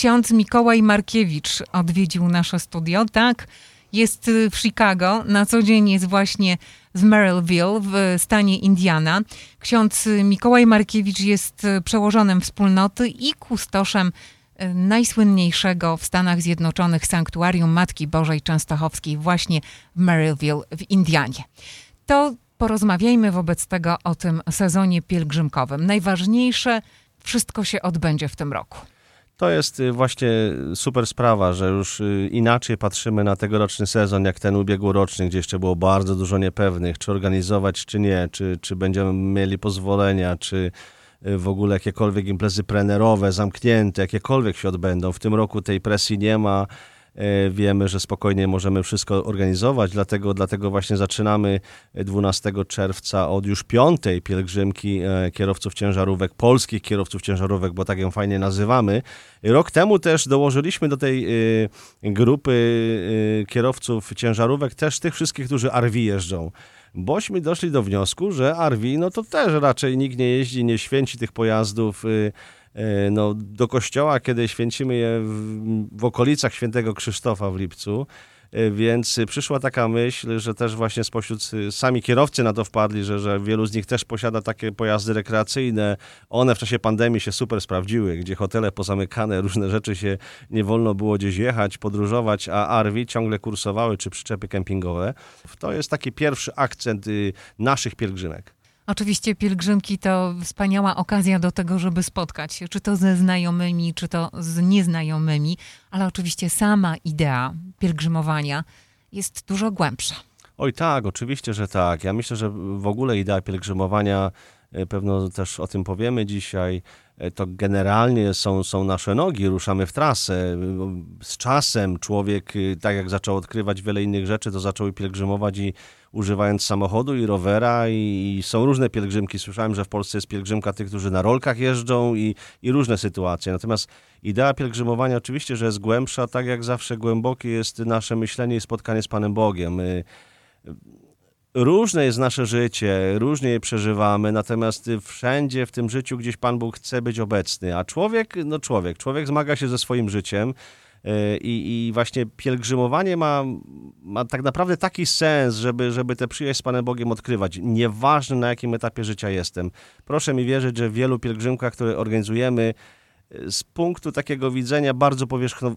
ksiądz Mikołaj Markiewicz odwiedził nasze studio, tak? Jest y, w Chicago, na co dzień jest właśnie w Merrillville w stanie Indiana. Ksiądz Mikołaj Markiewicz jest y, przełożonym wspólnoty i kustoszem y, najsłynniejszego w Stanach Zjednoczonych sanktuarium Matki Bożej Częstochowskiej właśnie w Merrillville w Indianie. To porozmawiajmy wobec tego o tym sezonie pielgrzymkowym. Najważniejsze, wszystko się odbędzie w tym roku. To jest y, właśnie super sprawa, że już y, inaczej patrzymy na tegoroczny sezon, jak ten ubiegłoroczny, gdzie jeszcze było bardzo dużo niepewnych, czy organizować, czy nie, czy, czy będziemy mieli pozwolenia, czy y, w ogóle jakiekolwiek imprezy plenerowe, zamknięte, jakiekolwiek się odbędą. W tym roku tej presji nie ma. E, wiemy, że spokojnie możemy wszystko organizować, dlatego, dlatego właśnie zaczynamy 12 czerwca od już piątej pielgrzymki e, kierowców ciężarówek, polskich kierowców ciężarówek, bo tak ją fajnie nazywamy. Rok temu też dołożyliśmy do tej e, grupy kierowców ciężarówek też tych wszystkich, którzy RV jeżdżą bośmy doszli do wniosku, że RV, no to też raczej nikt nie jeździ, nie święci tych pojazdów no, do kościoła, kiedy święcimy je w, w okolicach świętego Krzysztofa w lipcu. E, więc przyszła taka myśl, że też właśnie spośród y, sami kierowcy na to wpadli, że, że wielu z nich też posiada takie pojazdy rekreacyjne. One w czasie pandemii się super sprawdziły, gdzie hotele pozamykane, różne rzeczy się nie wolno było gdzieś jechać, podróżować, a RV ciągle kursowały, czy przyczepy kempingowe. To jest taki pierwszy akcent y, naszych pielgrzymek. Oczywiście pielgrzymki to wspaniała okazja do tego, żeby spotkać się, czy to ze znajomymi, czy to z nieznajomymi, ale oczywiście sama idea pielgrzymowania jest dużo głębsza. Oj tak, oczywiście, że tak. Ja myślę, że w ogóle idea pielgrzymowania, e, pewno też o tym powiemy dzisiaj, to generalnie są, są nasze nogi, ruszamy w trasę. Z czasem człowiek, e, tak jak zaczął odkrywać wiele innych rzeczy, to zaczął pielgrzymować i używając samochodu i rowera i, są różne pielgrzymki. Słyszałem, że w Polsce jest pielgrzymka tych, którzy na rolkach jeżdżą i, i różne sytuacje. Natomiast idea pielgrzymowania oczywiście, że jest głębsza, tak jak zawsze głębokie jest nasze myślenie i spotkanie z Panem Bogiem. Różne jest nasze życie, różnie je przeżywamy, natomiast wszędzie w tym życiu gdzieś Pan Bóg chce być obecny, a człowiek, no człowiek, człowiek zmaga się ze swoim życiem, E, I, I, właśnie pielgrzymowanie ma, ma tak naprawdę taki sens, żeby, żeby tę przyjaźń z Panem Bogiem odkrywać. Nieważne na jakim etapie życia jestem. Proszę mi wierzyć, że w wielu pielgrzymkach, które organizujemy, z punktu takiego widzenia bardzo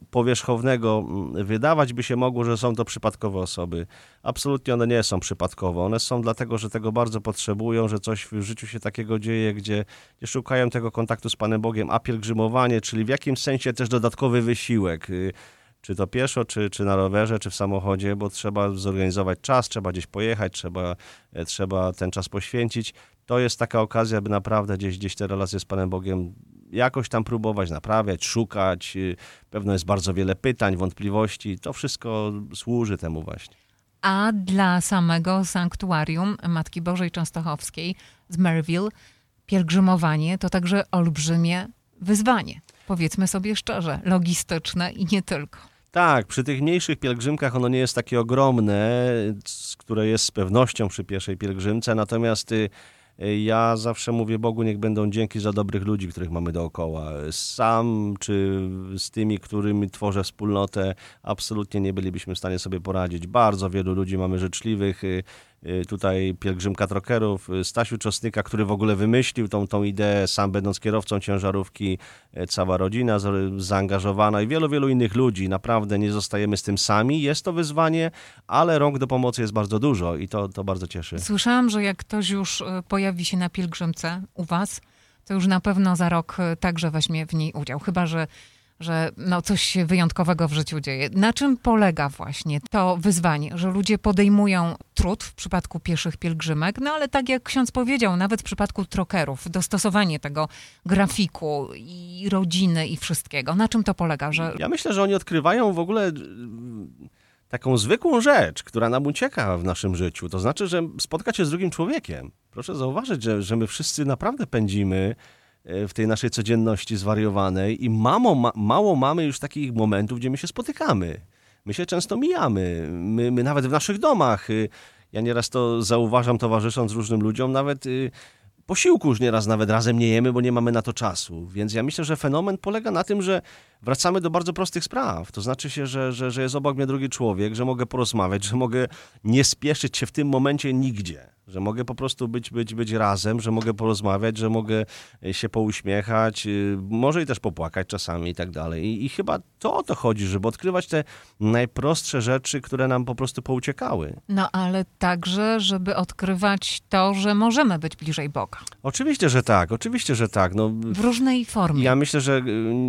powierzchownego mm, wydawać by się mogło, że są to przypadkowe osoby. Absolutnie one nie są przypadkowe. One są dlatego, że tego bardzo potrzebują, że coś w życiu się takiego dzieje, gdzie, gdzie szukają tego kontaktu z Panem Bogiem, a pielgrzymowanie, czyli w jakimś sensie też dodatkowy wysiłek y, czy to pieszo, czy, czy na rowerze, czy w samochodzie, bo trzeba zorganizować czas, trzeba gdzieś pojechać, trzeba, e, trzeba ten czas poświęcić. To jest taka okazja, by naprawdę gdzieś, gdzieś te relacje z Panem Bogiem jakoś tam próbować naprawiać, szukać. Y, pewno jest bardzo wiele pytań, wątpliwości. To wszystko służy temu właśnie. A dla samego sanktuarium Matki Bożej Częstochowskiej z Maryville pielgrzymowanie to także olbrzymie wyzwanie. Powiedzmy sobie szczerze, logistyczne i nie tylko. Tak, przy tych mniejszych pielgrzymkach ono nie jest takie ogromne, które jest z pewnością przy pierwszej pielgrzymce, natomiast y, ja zawsze mówię Bogu, niech będą dzięki za dobrych ludzi, których mamy dookoła. Sam czy z tymi, którymi tworzę wspólnotę, absolutnie nie bylibyśmy w stanie sobie poradzić. Bardzo wielu ludzi mamy życzliwych, Y, tutaj pielgrzymka trokerów, y, Stasiu Czosnyka, który w ogóle wymyślił tą, tą ideę, sam będąc kierowcą ciężarówki, y, cała rodzina zaangażowana i wielu, wielu innych ludzi. Naprawdę nie zostajemy z tym sami. Jest to wyzwanie, ale rąk do pomocy jest bardzo dużo i to, to bardzo cieszy. Słyszałam, że jak ktoś już pojawi się na pielgrzymce u was, to już na pewno za rok także weźmie w niej udział. Chyba, że że no coś się wyjątkowego w życiu dzieje. Na czym polega właśnie to wyzwanie, że ludzie podejmują trud w przypadku pieszych pielgrzymek, no ale tak jak ksiądz powiedział, nawet w przypadku trokerów, dostosowanie tego grafiku i rodziny i wszystkiego. Na czym to polega? Że... Ja myślę, że oni odkrywają w ogóle taką zwykłą rzecz, która nam ucieka w naszym życiu. To znaczy, że spotkać się z drugim człowiekiem. Proszę zauważyć, że, że my wszyscy naprawdę pędzimy w tej naszej codzienności zwariowanej i mamo, ma, mało mamy już takich momentów, gdzie my się spotykamy. My się często mijamy. My, my nawet w naszych domach. Y, ja nieraz to zauważam, towarzysząc różnym ludziom, nawet y, posiłku już nieraz nawet razem nie jemy, bo nie mamy na to czasu. Więc ja myślę, że fenomen polega na tym, że wracamy do bardzo prostych spraw. To znaczy się, że, że, że jest obok mnie drugi człowiek, że mogę porozmawiać, że mogę nie spieszyć się w tym momencie nigdzie że mogę po prostu być, być, być razem, że mogę porozmawiać, że mogę e, się pouśmiechać, y, może i też popłakać czasami i tak dalej. I, I, chyba to o to chodzi, żeby odkrywać te najprostsze rzeczy, które nam po prostu pouciekały. No ale także, żeby odkrywać to, że możemy być bliżej Boga. Oczywiście, że tak, oczywiście, że tak. No, w różnej formie. Ja myślę, że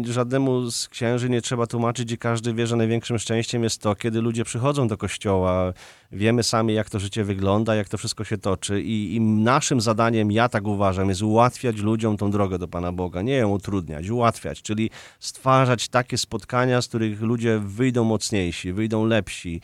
y, żadnemu z księży nie trzeba tłumaczyć i każdy wie, że największym szczęściem jest to, kiedy ludzie przychodzą do kościoła, wiemy sami, jak to życie wygląda, jak to wszystko się toczy i, i, naszym zadaniem, ja tak uważam, jest ułatwiać ludziom tą drogę do Pana Boga, nie ją utrudniać, ułatwiać, czyli stwarzać takie spotkania, z których ludzie wyjdą mocniejsi, wyjdą lepsi,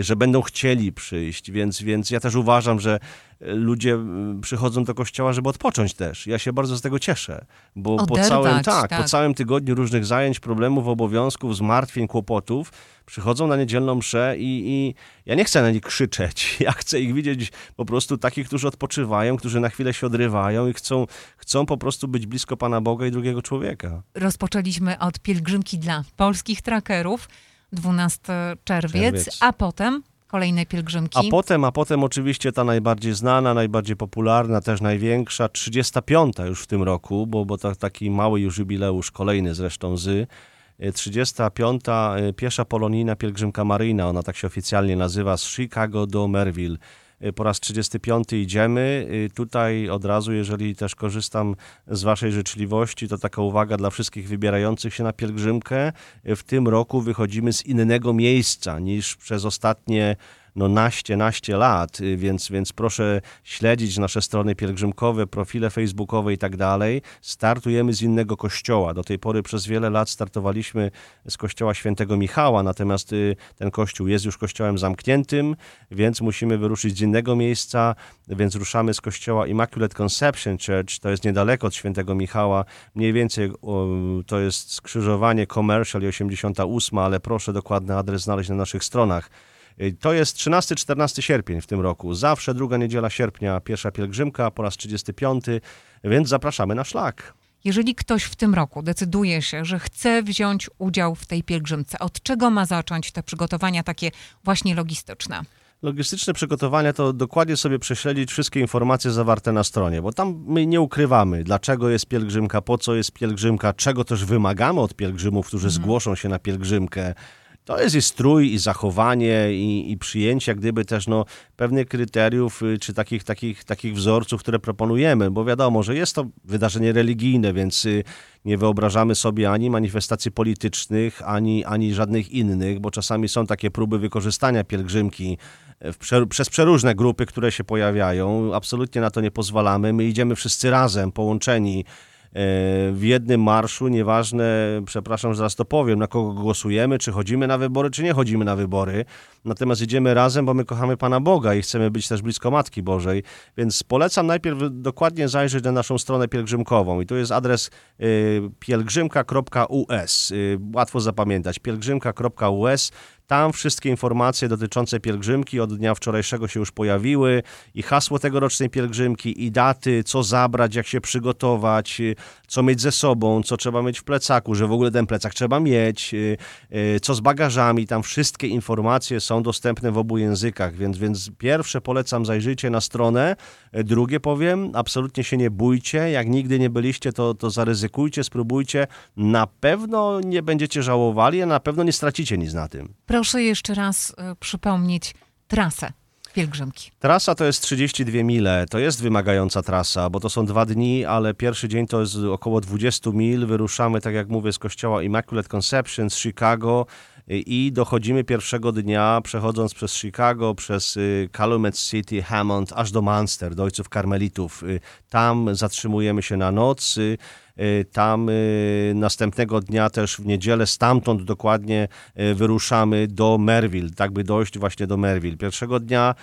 że będą chcieli przyjść, więc, więc ja też uważam, że ludzie y, przychodzą do kościoła, żeby odpocząć też. Ja się bardzo z tego cieszę, bo Oderwać, po całym, tak, tak. po całym tygodniu różnych zajęć, problemów, obowiązków, zmartwień, kłopotów, przychodzą na niedzielną mszę i, i ja nie chcę na nich krzyczeć. Ja chcę ich widzieć po prostu takich, którzy odpoczywają, którzy na chwilę się odrywają i chcą, chcą po prostu być blisko Pana Boga i drugiego człowieka. Rozpoczęliśmy od pielgrzymki dla polskich trackerów, 12 czerwiec, Czerwiec. a potem kolejne pielgrzymki. A potem, a potem oczywiście ta najbardziej znana, najbardziej popularna, też największa, 35 już w tym roku, bo, bo to taki mały już jubileusz, kolejny zresztą z 35. E, piesza polonijna pielgrzymka maryjna, ona tak się oficjalnie nazywa, z Chicago do Merville. E, po raz 35 idziemy. E, tutaj od razu, jeżeli też korzystam z Waszej życzliwości, to taka uwaga dla wszystkich wybierających się na pielgrzymkę. W tym roku wychodzimy z innego miejsca niż przez ostatnie no naście, naście lat, y, więc, więc proszę śledzić nasze strony pielgrzymkowe, profile facebookowe i tak dalej. Startujemy z innego kościoła. Do tej pory przez wiele lat startowaliśmy z kościoła świętego Michała, natomiast y, ten kościół jest już kościołem zamkniętym, więc musimy wyruszyć z innego miejsca, więc ruszamy z kościoła Immaculate Conception Church, to jest niedaleko od świętego Michała, mniej więcej to jest skrzyżowanie Commercial i 88, ale proszę dokładny adres znaleźć na naszych stronach. Y, to jest 13-14 sierpień w tym roku. Zawsze druga niedziela sierpnia, pierwsza pielgrzymka po raz 35, więc zapraszamy na szlak. Jeżeli ktoś w tym roku decyduje się, że chce wziąć udział w tej pielgrzymce, od czego ma zacząć te przygotowania takie właśnie logistyczne? Logistyczne przygotowania to dokładnie sobie prześledzić wszystkie informacje zawarte na stronie, bo tam my nie ukrywamy, dlaczego jest pielgrzymka, po co jest pielgrzymka, czego też wymagamy od pielgrzymów, którzy mhm. zgłoszą się na pielgrzymkę to jest i strój, i zachowanie, i, i przyjęcie, gdyby też no, pewnych kryteriów, y, czy takich, takich, takich wzorców, które proponujemy, bo wiadomo, że jest to wydarzenie religijne, więc y, nie wyobrażamy sobie ani manifestacji politycznych, ani, ani żadnych innych, bo czasami są takie próby wykorzystania pielgrzymki e, przez przeróżne grupy, które się pojawiają. Absolutnie na to nie pozwalamy. My idziemy wszyscy razem, połączeni w jednym marszu, nieważne, przepraszam, że zaraz to powiem, na kogo głosujemy, czy chodzimy na wybory, czy nie chodzimy na wybory. Natomiast idziemy razem, bo my kochamy Pana Boga i chcemy być też blisko Matki Bożej. Więc polecam najpierw dokładnie zajrzeć na naszą stronę pielgrzymkową. I tu jest adres y, pielgrzymka.us. Y, łatwo zapamiętać. pielgrzymka.us tam wszystkie informacje dotyczące pielgrzymki od dnia wczorajszego się już pojawiły. I hasło tegorocznej pielgrzymki, i daty, co zabrać, jak się przygotować, co mieć ze sobą, co trzeba mieć w plecaku, że w ogóle ten plecak trzeba mieć, y, y, co z bagażami. Tam wszystkie informacje są dostępne w obu językach, więc, więc pierwsze polecam zajrzyjcie na stronę, drugie powiem, absolutnie się nie bójcie, jak nigdy nie byliście, to, to zaryzykujcie, spróbujcie, na pewno nie będziecie żałowali, a na pewno nie stracicie nic na tym. Proszę jeszcze raz y, przypomnieć trasę pielgrzymki. Trasa to jest 32 mile. To jest wymagająca trasa, bo to są dwa dni, ale pierwszy dzień to jest około 20 mil. Wyruszamy, tak jak mówię, z kościoła Immaculate Conception z Chicago i dochodzimy pierwszego dnia, przechodząc przez Chicago, przez y, Calumet City, Hammond, aż do Munster, do Ojców Karmelitów. Y, tam zatrzymujemy się na noc. Y, tam następnego dnia też w niedzielę stamtąd dokładnie wyruszamy do Merville, tak by dojść właśnie do Merville. Pierwszego dnia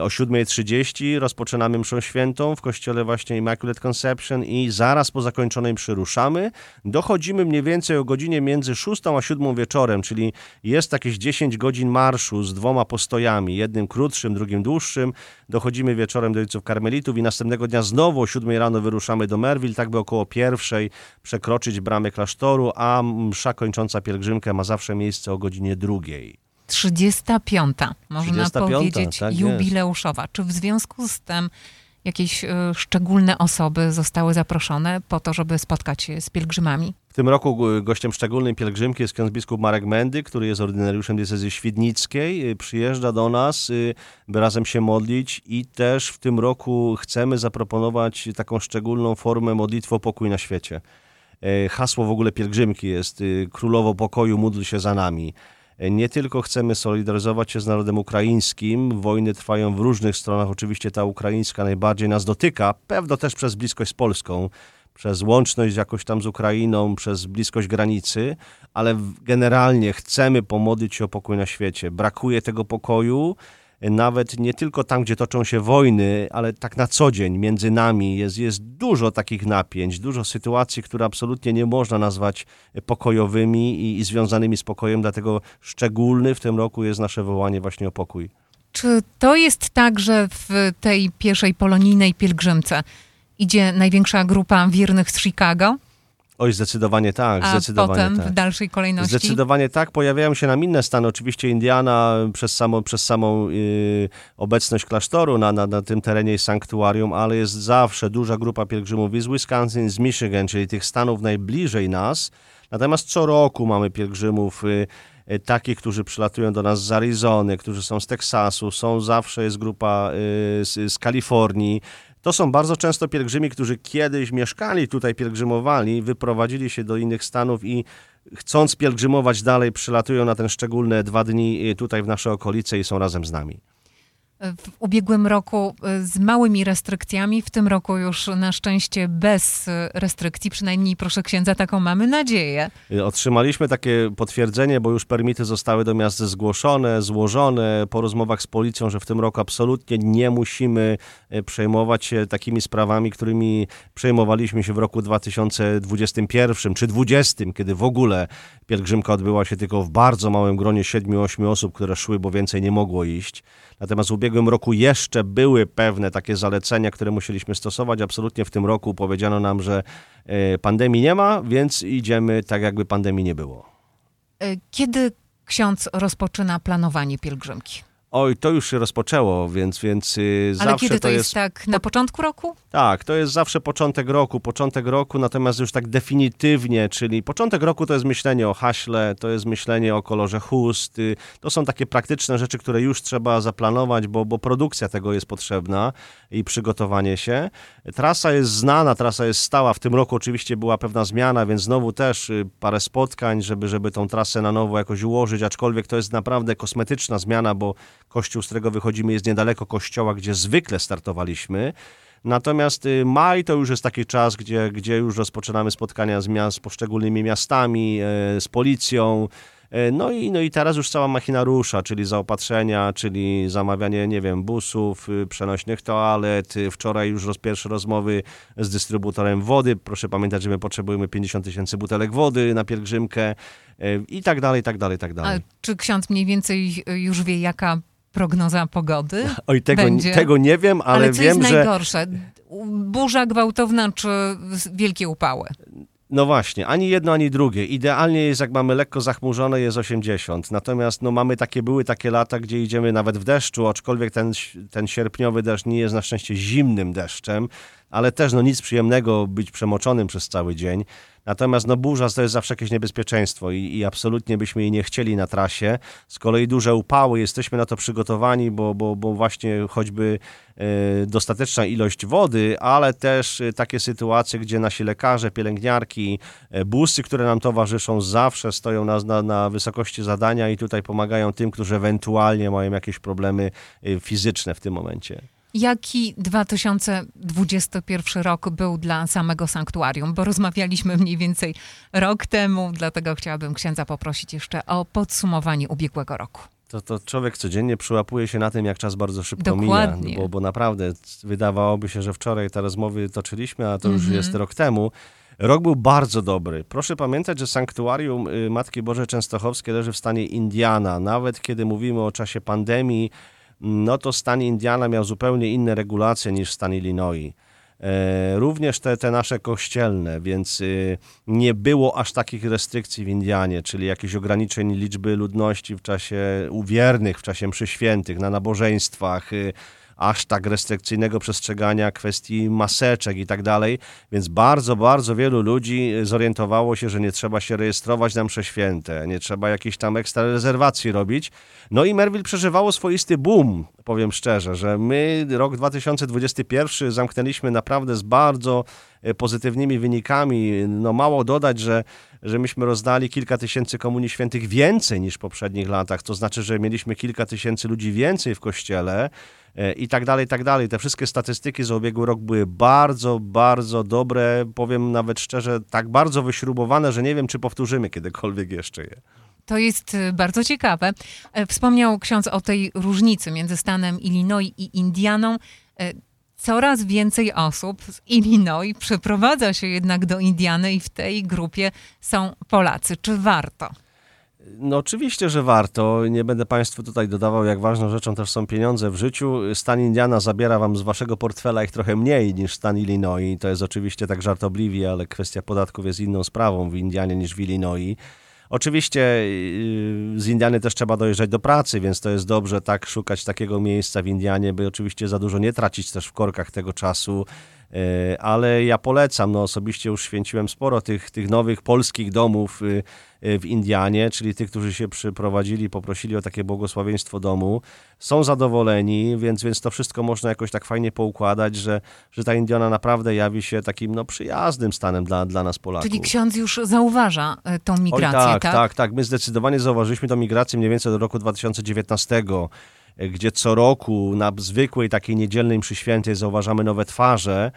O 7.30 rozpoczynamy mszę świętą w kościele właśnie Immaculate Conception i zaraz po zakończonej mszy ruszamy. Dochodzimy mniej więcej o godzinie między 6 a 7 wieczorem, czyli jest jakieś 10 godzin marszu z dwoma postojami, jednym krótszym, drugim dłuższym. Dochodzimy wieczorem do Ojców Karmelitów i następnego dnia znowu o 7 rano wyruszamy do Merville, tak by około pierwszej przekroczyć bramę klasztoru, a msza kończąca pielgrzymkę ma zawsze miejsce o godzinie drugiej. 35. Można 35, powiedzieć tak jest. jubileuszowa. Czy w związku z tym jakieś y, szczególne osoby zostały zaproszone po to, żeby spotkać się z pielgrzymami? W tym roku gościem szczególnej pielgrzymki jest ksiądz biskup Marek Mendy, który jest ordynariuszem diecezji świdnickiej. Y, Przyjeżdża do nas, y, by razem się modlić i też w tym roku chcemy zaproponować taką szczególną formę modlitwy o pokój na świecie. Hasło w ogóle pielgrzymki jest Królowo pokoju, módl się za nami. Nie tylko chcemy solidaryzować się z narodem ukraińskim, wojny trwają w różnych stronach, oczywiście ta ukraińska najbardziej nas dotyka, pewno też przez bliskość z Polską, przez łączność jakoś tam z Ukrainą, przez bliskość granicy, ale generalnie chcemy pomodlić się o pokój na świecie. Brakuje tego pokoju, nawet nie tylko tam, gdzie toczą się wojny, ale tak na co dzień między nami jest, jest dużo takich napięć, dużo sytuacji, które absolutnie nie można nazwać pokojowymi i, i związanymi z pokojem, dlatego szczególny w tym roku jest nasze wołanie właśnie o pokój. Czy to jest tak, że w tej pierwszej polonijnej pielgrzymce idzie największa grupa wiernych z Chicago, Oj, zdecydowanie tak, a zdecydowanie potem tak. w dalszej kolejności? Zdecydowanie tak. Pojawiają się nam inne stany. Oczywiście Indiana przez samą, przez samą yy, obecność klasztoru na, na, na tym terenie jest sanktuarium, ale jest zawsze duża grupa pielgrzymów i z Wisconsin, z Michigan, czyli tych stanów najbliżej nas. Natomiast co roku mamy pielgrzymów yy, takich, którzy przylatują do nas z Arizony, którzy są z Teksasu, są zawsze jest grupa yy, z, z Kalifornii. To są bardzo często pielgrzymi, którzy kiedyś mieszkali tutaj, pielgrzymowali, wyprowadzili się do innych stanów i chcąc pielgrzymować dalej, przylatują na ten szczególne dwa dni y, tutaj w nasze okolice i są razem z nami. W ubiegłym roku y, z małymi restrykcjami, w tym roku już na szczęście bez restrykcji, przynajmniej proszę księdza, taką mamy nadzieję. Y, Otrzymaliśmy takie potwierdzenie, bo już permity zostały do miast zgłoszone, złożone po rozmowach z policją, że w tym roku absolutnie nie musimy y, przejmować się takimi sprawami, którymi przejmowaliśmy się w roku 2021 czy 2020, kiedy w ogóle pielgrzymka odbyła się tylko w bardzo małym gronie 7-8 osób, które szły, bo więcej nie mogło iść. Natomiast w ubiegłym roku jeszcze były pewne takie zalecenia, które musieliśmy stosować. Absolutnie w tym roku powiedziano nam, że e, pandemii nie ma, więc idziemy tak, jakby pandemii nie było. Y, Kiedy ksiądz rozpoczyna planowanie pielgrzymki? Oj, to już się rozpoczęło, więc, więc y, Ale zawsze kiedy to to jest, tak na początku roku? Tak, to jest zawsze początek roku, początek roku, natomiast już tak definitywnie, czyli początek roku to jest myślenie o haśle, to jest myślenie o kolorze chust, to są takie praktyczne rzeczy, które już trzeba zaplanować, bo, bo produkcja tego jest potrzebna i przygotowanie się. Trasa jest znana, trasa jest stała, w tym roku oczywiście była pewna zmiana, więc znowu też y, parę spotkań, żeby, żeby tą trasę na nowo jakoś ułożyć, aczkolwiek to jest naprawdę kosmetyczna zmiana, bo kościół, z którego wychodzimy jest niedaleko kościoła, gdzie zwykle startowaliśmy. Natomiast y, maj to już jest taki czas, gdzie, gdzie już rozpoczynamy spotkania z, miast, z poszczególnymi miastami, e, z policją. E, No i, no i teraz już cała machina rusza, czyli zaopatrzenia, czyli zamawianie, nie wiem, busów, y, przenośnych toalet. Y, Wczoraj już roz, pierwsze rozmowy z dystrybutorem wody. Proszę pamiętać, że my potrzebujemy 50 tysięcy butelek wody na pielgrzymkę e, i tak dalej, i tak dalej, i tak A dalej. czy ksiądz mniej więcej już wie, jaka prognoza pogody? Oj, tego, będzie. tego nie wiem, ale, Ale co wiem, jest że... najgorsze? Burza gwałtowna czy wielkie upały? No właśnie, ani jedno, ani drugie. Idealnie jest, jak mamy lekko zachmurzone, jest 80. Natomiast no, mamy takie, były takie lata, gdzie idziemy nawet w deszczu, aczkolwiek ten, ten sierpniowy deszcz nie jest na szczęście zimnym deszczem, ale też no, nic przyjemnego być przemoczonym przez cały dzień. Natomiast no, burza to jest zawsze jakieś niebezpieczeństwo i, i absolutnie byśmy jej nie chcieli na trasie. Z kolei duże upały, jesteśmy na to przygotowani, bo, bo, bo właśnie choćby e, dostateczna ilość wody, ale też e, takie sytuacje, gdzie nasi lekarze, pielęgniarki, e, busy, które nam towarzyszą, zawsze stoją na, na, na wysokości zadania i tutaj pomagają tym, którzy ewentualnie mają jakieś problemy fizyczne w tym momencie. Jaki 2021 rok był dla samego sanktuarium? Bo rozmawialiśmy mniej więcej rok temu, dlatego chciałabym księdza poprosić jeszcze o podsumowanie ubiegłego roku. To, to człowiek codziennie przyłapuje się na tym, jak czas bardzo szybko Dokładnie. mija. Bo, bo naprawdę wydawałoby się, że wczoraj te rozmowy toczyliśmy, a to już Mhm. jest rok temu. Rok był bardzo dobry. Proszę pamiętać, że sanktuarium y, Matki Bożej Częstochowskiej leży w stanie Indiana. Nawet kiedy mówimy o czasie pandemii, no to stan Indiana miał zupełnie inne regulacje niż stan Illinois. E, Również te, te nasze kościelne, więc y, nie było aż takich restrykcji w Indianie, czyli jakichś ograniczeń liczby ludności w czasie uwiernych, w czasie mszy świętych, na nabożeństwach, y, aż tak restrykcyjnego przestrzegania kwestii maseczek i tak dalej, więc bardzo, bardzo wielu ludzi zorientowało się, że nie trzeba się rejestrować na msze święte, nie trzeba jakichś tam ekstra rezerwacji robić. No i Merville przeżywało swoisty boom, powiem szczerze, że my rok 2021 zamknęliśmy naprawdę z bardzo e, pozytywnymi wynikami. No mało dodać, że, że myśmy rozdali kilka tysięcy komunii świętych więcej niż w poprzednich latach, to znaczy, że mieliśmy kilka tysięcy ludzi więcej w kościele i tak dalej, i tak dalej. Te wszystkie statystyki za ubiegły rok były bardzo, bardzo dobre, powiem nawet szczerze, tak bardzo wyśrubowane, że nie wiem, czy powtórzymy kiedykolwiek jeszcze je. To jest y, bardzo ciekawe. E, Wspomniał ksiądz o tej różnicy między stanem Illinois i Indianą. E, Coraz więcej osób z Illinois przeprowadza się jednak do Indiany i w tej grupie są Polacy. Czy warto? No oczywiście, że warto. Nie będę Państwu tutaj dodawał, jak ważną rzeczą też są pieniądze w życiu. Stan Indiana zabiera Wam z Waszego portfela ich trochę mniej niż stan Illinois. To jest oczywiście tak żartobliwie, ale kwestia podatków jest inną sprawą w Indianie niż w Illinois. Oczywiście yy, z Indiany też trzeba dojeżdżać do pracy, więc to jest dobrze tak szukać takiego miejsca w Indianie, by oczywiście za dużo nie tracić też w korkach tego czasu. Yy, Ale ja polecam, no osobiście już święciłem sporo tych, tych nowych polskich domów yy, w Indianie, czyli tych, którzy się przyprowadzili, poprosili o takie błogosławieństwo domu. Są zadowoleni, więc, więc to wszystko można jakoś tak fajnie poukładać, że, że ta Indiana naprawdę jawi się takim no, przyjaznym stanem dla, dla nas Polaków. Czyli ksiądz już zauważa e, tą migrację, Oj, tak, tak? tak, tak. My zdecydowanie zauważyliśmy tą migrację mniej więcej do roku 2019, e, gdzie co roku na zwykłej takiej niedzielnej mszy świętej zauważamy nowe twarze.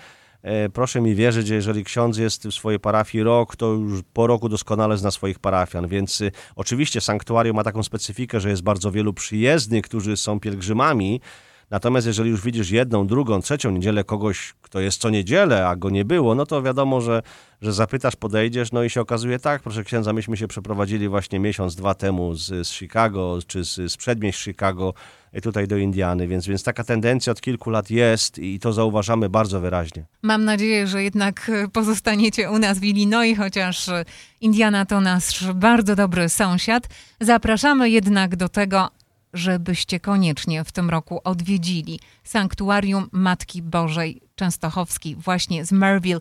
E, Proszę mi wierzyć, że jeżeli ksiądz jest w swojej parafii rok, to już po roku doskonale zna swoich parafian. Więc y, oczywiście sanktuarium ma taką specyfikę, że jest bardzo wielu przyjezdnych, którzy są pielgrzymami. Natomiast jeżeli już widzisz jedną, drugą, trzecią niedzielę kogoś, kto jest co niedzielę, a go nie było, no to wiadomo, że, że zapytasz, podejdziesz, no i się okazuje tak, proszę księdza, myśmy się przeprowadzili właśnie miesiąc, dwa temu z, z Chicago, czy z, z przedmieść Chicago y, tutaj do Indiany, więc, więc taka tendencja od kilku lat jest i to zauważamy bardzo wyraźnie. Mam nadzieję, że jednak e, pozostaniecie u nas w Illinois, chociaż e, Indiana to nasz bardzo dobry sąsiad. Zapraszamy jednak do tego, żebyście koniecznie w tym roku odwiedzili Sanktuarium Matki Bożej Częstochowskiej właśnie z Merville.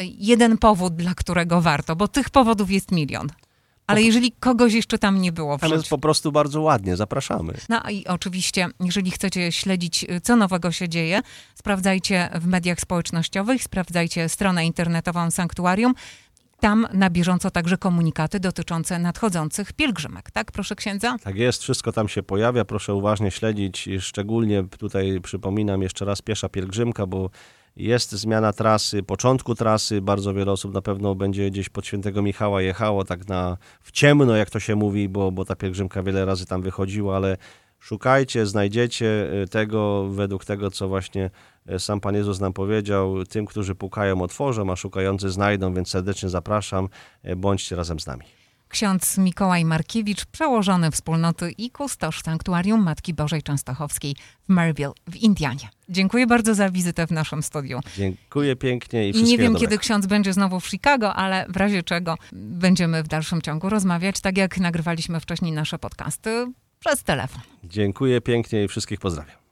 Jeden powód, dla którego warto, bo tych powodów jest milion. Ale jeżeli kogoś jeszcze tam nie było, Ale jest po prostu bardzo ładnie, zapraszamy. No i oczywiście, jeżeli chcecie śledzić, co nowego się dzieje, sprawdzajcie w mediach społecznościowych, sprawdzajcie stronę internetową Sanktuarium. Tam na bieżąco także komunikaty dotyczące nadchodzących pielgrzymek, tak, proszę księdza? Tak jest, wszystko tam się pojawia, proszę uważnie śledzić. Szczególnie tutaj przypominam jeszcze raz piesza pielgrzymka, bo jest zmiana trasy, początku trasy. Bardzo wiele osób na pewno będzie gdzieś pod Świętego Michała jechało tak na w ciemno, jak to się mówi, bo, bo ta pielgrzymka wiele razy tam wychodziła, ale szukajcie, znajdziecie y, tego według tego, co właśnie y, sam Pan Jezus nam powiedział. Tym, którzy pukają, otworzą, a szukający znajdą, więc serdecznie zapraszam. y, Bądźcie razem z nami. Ksiądz Mikołaj Markiewicz, przełożony wspólnoty i kustosz Sanktuarium Matki Bożej Częstochowskiej w Merville w Indianie. Dziękuję bardzo za wizytę w naszym studiu. Dziękuję pięknie i I wszystkiego nie wiem, dobrego. kiedy ksiądz będzie znowu w Chicago, ale w razie czego będziemy w dalszym ciągu rozmawiać, tak jak nagrywaliśmy wcześniej nasze podcasty przez telefon. Dziękuję pięknie i wszystkich pozdrawiam.